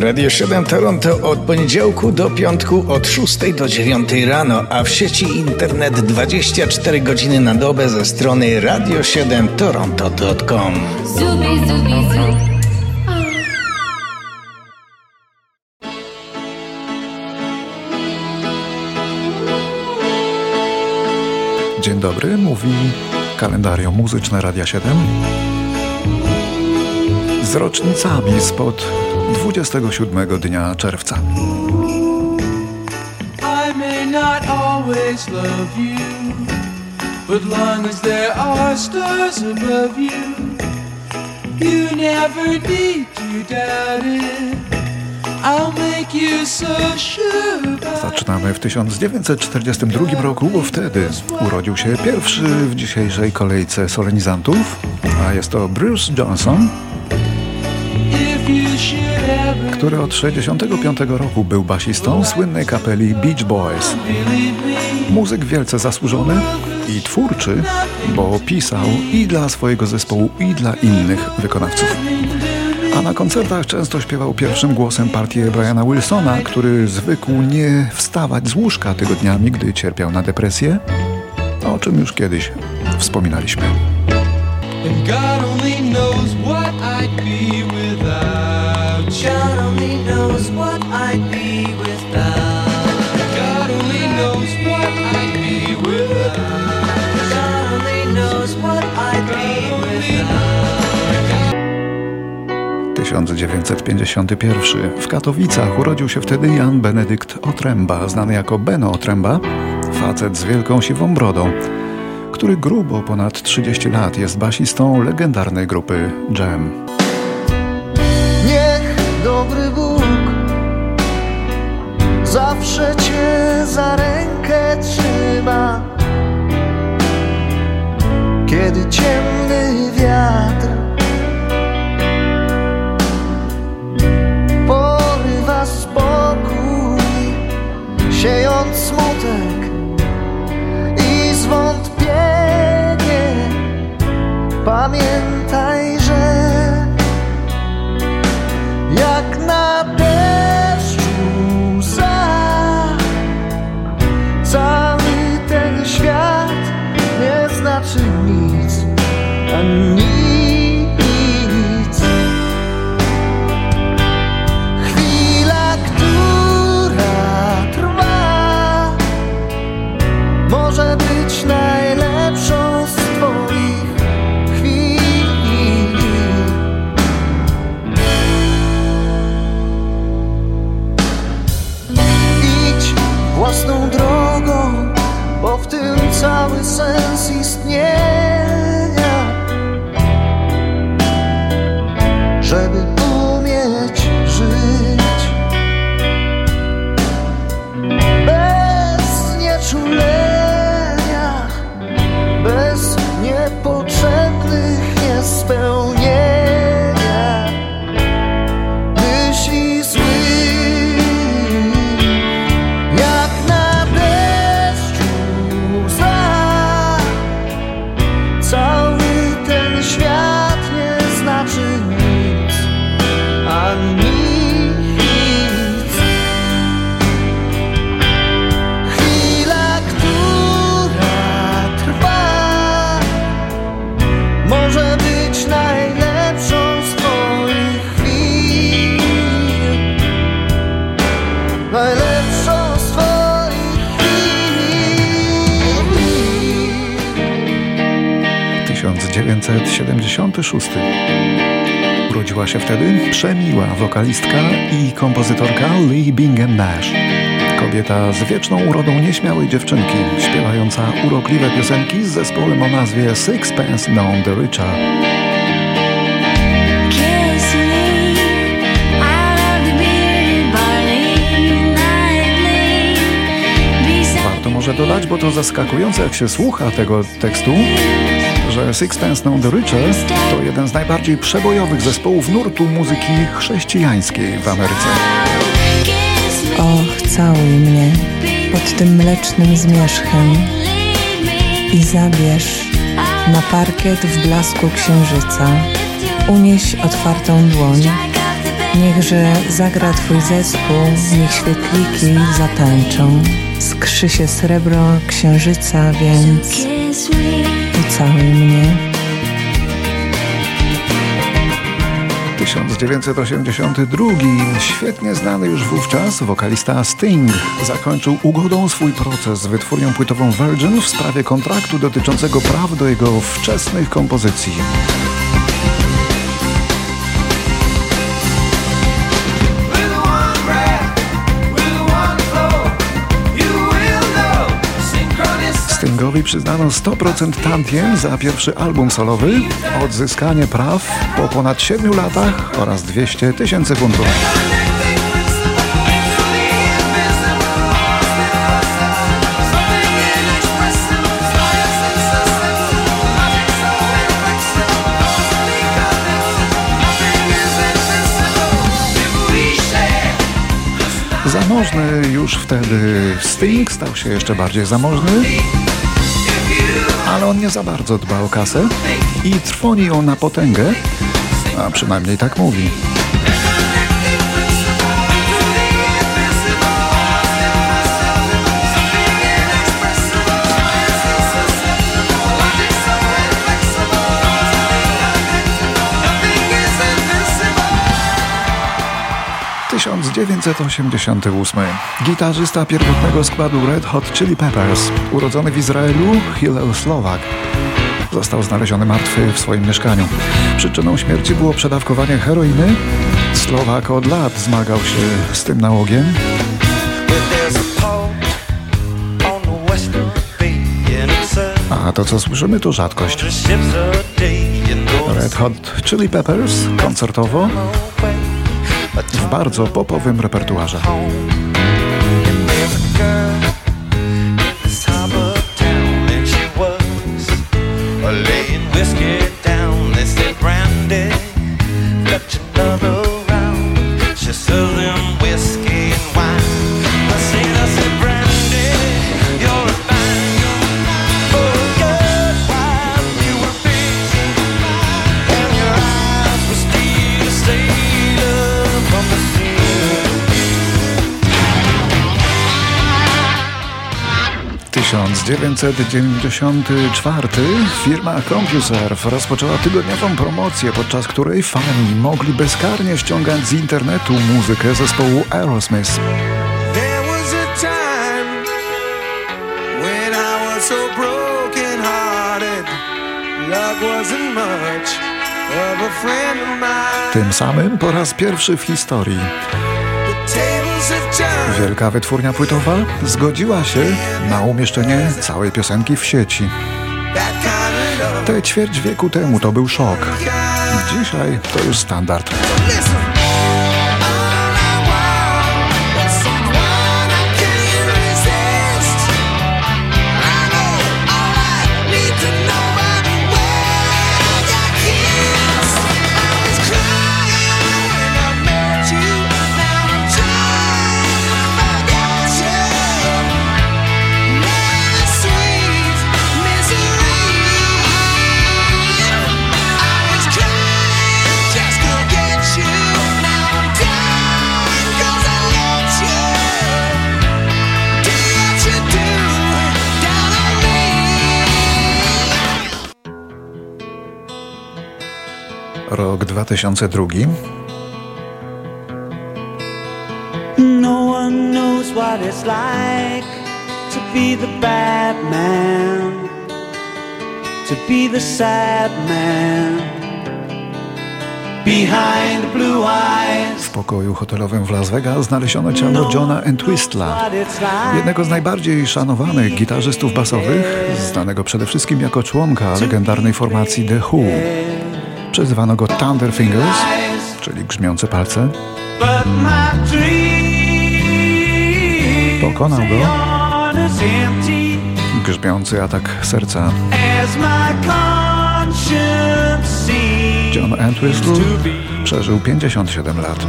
Radio 7 Toronto od poniedziałku do piątku od 6 do 9 rano, a w sieci internet 24 godziny na dobę ze strony radio7toronto.com. Zubi, zubi, zubi. Dzień dobry, mówi kalendarium muzyczne Radia 7 z rocznicami spod 27 dnia czerwca. I may not always love you, but long as there are stars above you, you never need to doubt it. Zaczynamy w 1942 roku, bo wtedy urodził się pierwszy w dzisiejszej kolejce solenizantów, a jest to Bruce Johnson, który od 1965 roku był basistą słynnej kapeli Beach Boys. Muzyk wielce zasłużony i twórczy, bo pisał i dla swojego zespołu, i dla innych wykonawców. A na koncertach często śpiewał pierwszym głosem partię Briana Wilsona, który zwykł nie wstawać z łóżka tygodniami, gdy cierpiał na depresję, o czym już kiedyś wspominaliśmy. Without 1951. W Katowicach urodził się wtedy Jan Benedykt Otręba, znany jako Beno Otręba, facet z wielką siwą brodą, który grubo ponad 30 lat jest basistą legendarnej grupy Jam. Dobry Bóg zawsze cię za rękę trzyma, kiedy ciemny wiatr siejąc smutek i zwątpienie. Pamiętaj, cały sens istnienia, 1976 Urodziła się wtedy przemiła wokalistka i kompozytorka Lee Bingham Nash. Kobieta z wieczną urodą nieśmiałej dziewczynki, śpiewająca urokliwe piosenki z zespołem o nazwie Sixpence Known the Richer. muszę dodać, bo to zaskakujące, jak się słucha tego tekstu, że Sixpence None the Richer to jeden z najbardziej przebojowych zespołów nurtu muzyki chrześcijańskiej w Ameryce. Och, całuj mnie pod tym mlecznym zmierzchem i zabierz na parkiet w blasku księżyca. Unieś otwartą dłoń Niechże zagra Twój zespół, niech świetliki zatańczą. Skrzy się srebro księżyca, więc ucałuj mnie. 1982. Świetnie znany już wówczas wokalista Sting zakończył ugodą swój proces z wytwórnią płytową Virgin w sprawie kontraktu dotyczącego praw do jego wczesnych kompozycji. Stingowi przyznano 100% tantiem za pierwszy album solowy, odzyskanie praw po ponad 7 latach oraz 200 tysięcy funtów. Zamożny już wtedy Sting stał się jeszcze bardziej zamożny ale on nie za bardzo dba o kasę i trwoni ją na potęgę, a przynajmniej tak mówi. Tysiąc dziewięćset osiemdziesiąty ósmy. Gitarzysta pierwotnego składu Red Hot Chili Peppers, urodzony w Izraelu, Hillel Slovak, został znaleziony martwy w swoim mieszkaniu. Przyczyną śmierci było przedawkowanie heroiny. Słowak od lat zmagał się z tym nałogiem. A to, co słyszymy, to rzadkość. Red Hot Chili Peppers koncertowo w bardzo popowym repertuarze. whiskey down, they said brandy, another 1994 firma CompuServe rozpoczęła tygodniową promocję, podczas której fani mogli bezkarnie ściągać z internetu muzykę zespołu Aerosmith. Tym samym po raz pierwszy w historii wielka wytwórnia płytowa zgodziła się na umieszczenie całej piosenki w sieci. Te ćwierć wieku temu to był szok. Dzisiaj to już standard. Rok 2002. No one knows what it's like to be the bad man, to be the sad man. W pokoju hotelowym w Las Vegas znaleziono ciało Johna Entwistla, jednego z najbardziej szanowanych gitarzystów basowych, znanego przede wszystkim jako członka legendarnej formacji The Who. Przezywano go Thunder Fingers, czyli grzmiące palce. Pokonał go grzmiący atak serca. John Entwistle przeżył 57 lat.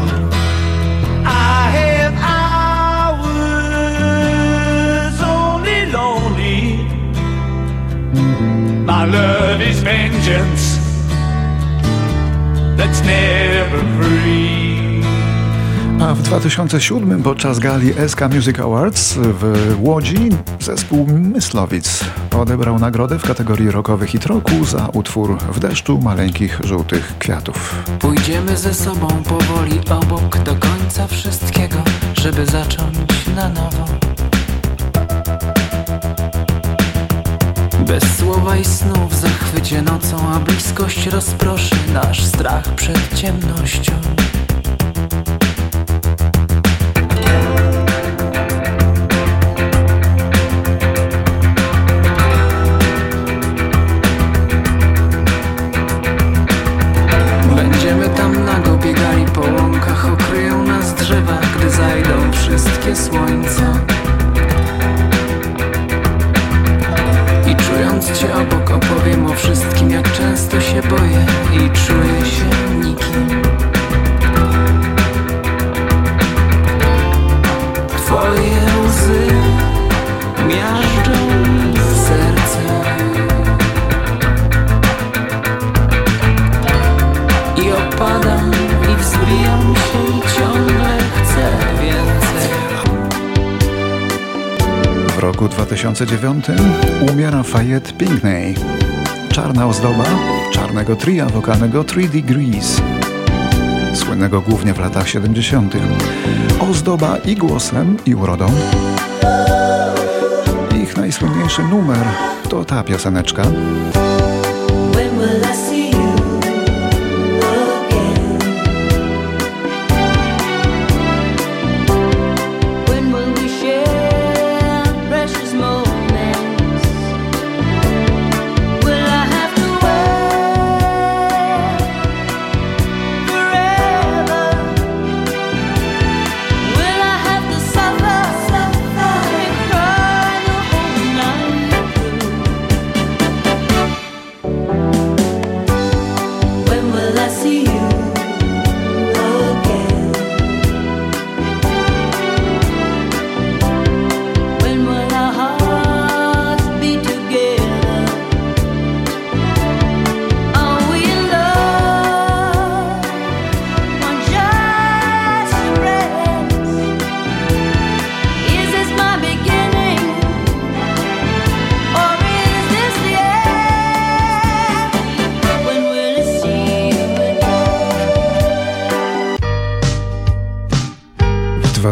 My love is vengeance that's never free. A w 2007 podczas gali SK Music Awards w Łodzi zespół Myslowic odebrał nagrodę w kategorii rockowy hit roku za utwór W deszczu maleńkich żółtych kwiatów. Pójdziemy ze sobą powoli obok do końca wszystkiego, żeby zacząć na nowo. Bez słowa i snu w zachwycie nocą, a bliskość rozproszy nasz strach przed ciemnością. 2009 umiera Fayette Pinkney. Czarna ozdoba czarnego tria wokalnego Three Degrees, słynnego głównie w latach 70. Ozdoba i głosem, i urodą. Ich najsłynniejszy numer to ta pioseneczka.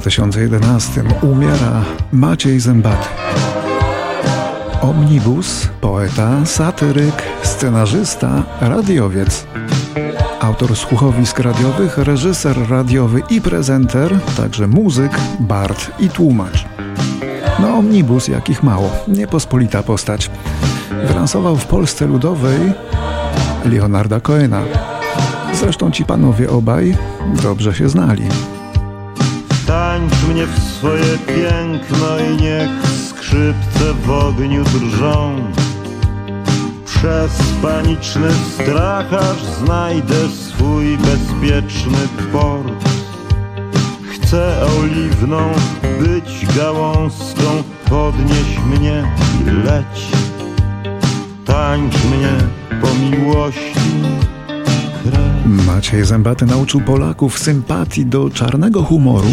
2011 umiera Maciej Zębaty. Omnibus, poeta, satyryk, scenarzysta, radiowiec. Autor słuchowisk radiowych, reżyser radiowy i prezenter, także muzyk, bard i tłumacz. No omnibus jakich mało, niepospolita postać. Wylansował w Polsce Ludowej Leonarda Coena. Zresztą ci panowie obaj dobrze się znali. Tańcz mnie w swoje piękno i niech skrzypce w ogniu drżą. Przez paniczny strach aż znajdę swój bezpieczny port. Chcę oliwną być gałązką, podnieś mnie i leć. Tańcz mnie po miłości, Maciej Zębaty nauczył Polaków sympatii do czarnego humoru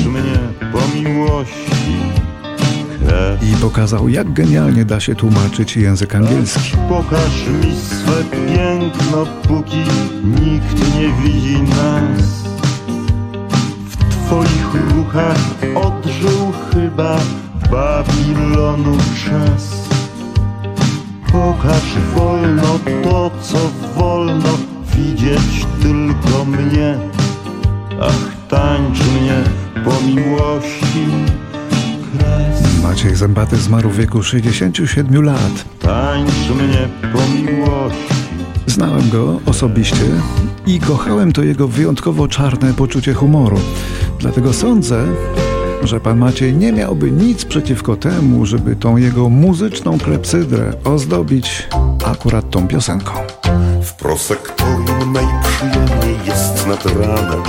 i pokazał, jak genialnie da się tłumaczyć język angielski. Pokaż mi swe piękno, póki nikt nie widzi nas. W twoich ruchach odżył chyba Babilonu czas. Pokaż wolno to, co wolno Zębaty zmarł w wieku 67 lat. Tańcz mnie po miłości. Znałem go osobiście i kochałem to jego wyjątkowo czarne poczucie humoru. Dlatego sądzę, że pan Maciej nie miałby nic przeciwko temu, żeby tą jego muzyczną klepsydrę ozdobić akurat tą piosenką. W prosektorium najprzyjemniej jest nad ranem,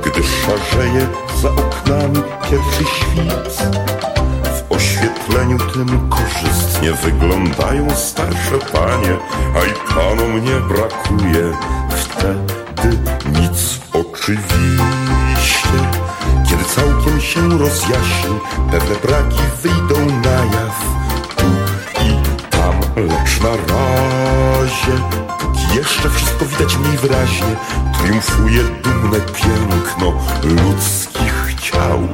gdy szarzeje za oknami pierwszy świt. Oświetleniu tym korzystnie wyglądają starsze panie, a i panom nie brakuje wtedy nic oczywiście. się rozjaśni, pewne braki wyjdą na jaw. Tu i tam, lecz na razie, póki jeszcze wszystko widać mniej wyraźnie, triumfuje dumne piękno ludzkich ciał.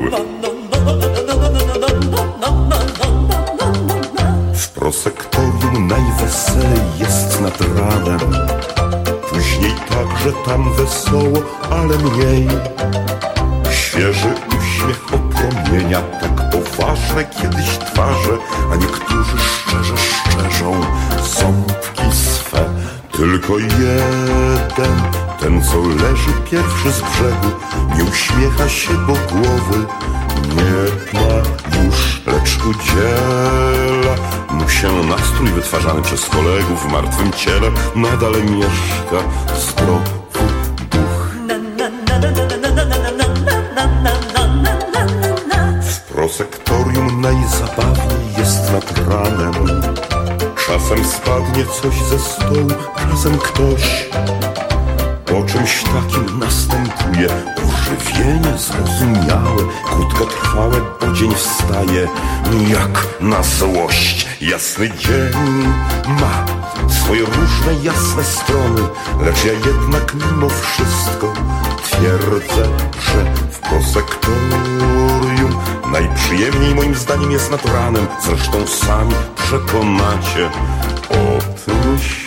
Nad ranem Później także tam wesoło, ale mniej. Świeży uśmiech opromienia tak poważne kiedyś twarze A niektórzy szczerze szczerzą ząbki swe. Tylko jeden, ten co leży pierwszy z brzegu Nie uśmiecha się, bo głowy nie ma już Lecz udziela mu się nastrój wytwarzany przez kolegów w martwym ciele. Nadal mieszka zdrowy duch. W prosektorium najzabawniej jest nad ranem. Czasem spadnie coś ze stołu, czasem ktoś po czymś takim następuje ożywienie zrozumiałe, krótkotrwałe, bo dzień wstaje jak na złość. Jasny dzień ma swoje różne jasne strony, lecz ja jednak mimo wszystko twierdzę, że w prosektorium najprzyjemniej moim zdaniem jest nad ranem. Zresztą sami przekonacie o tym się.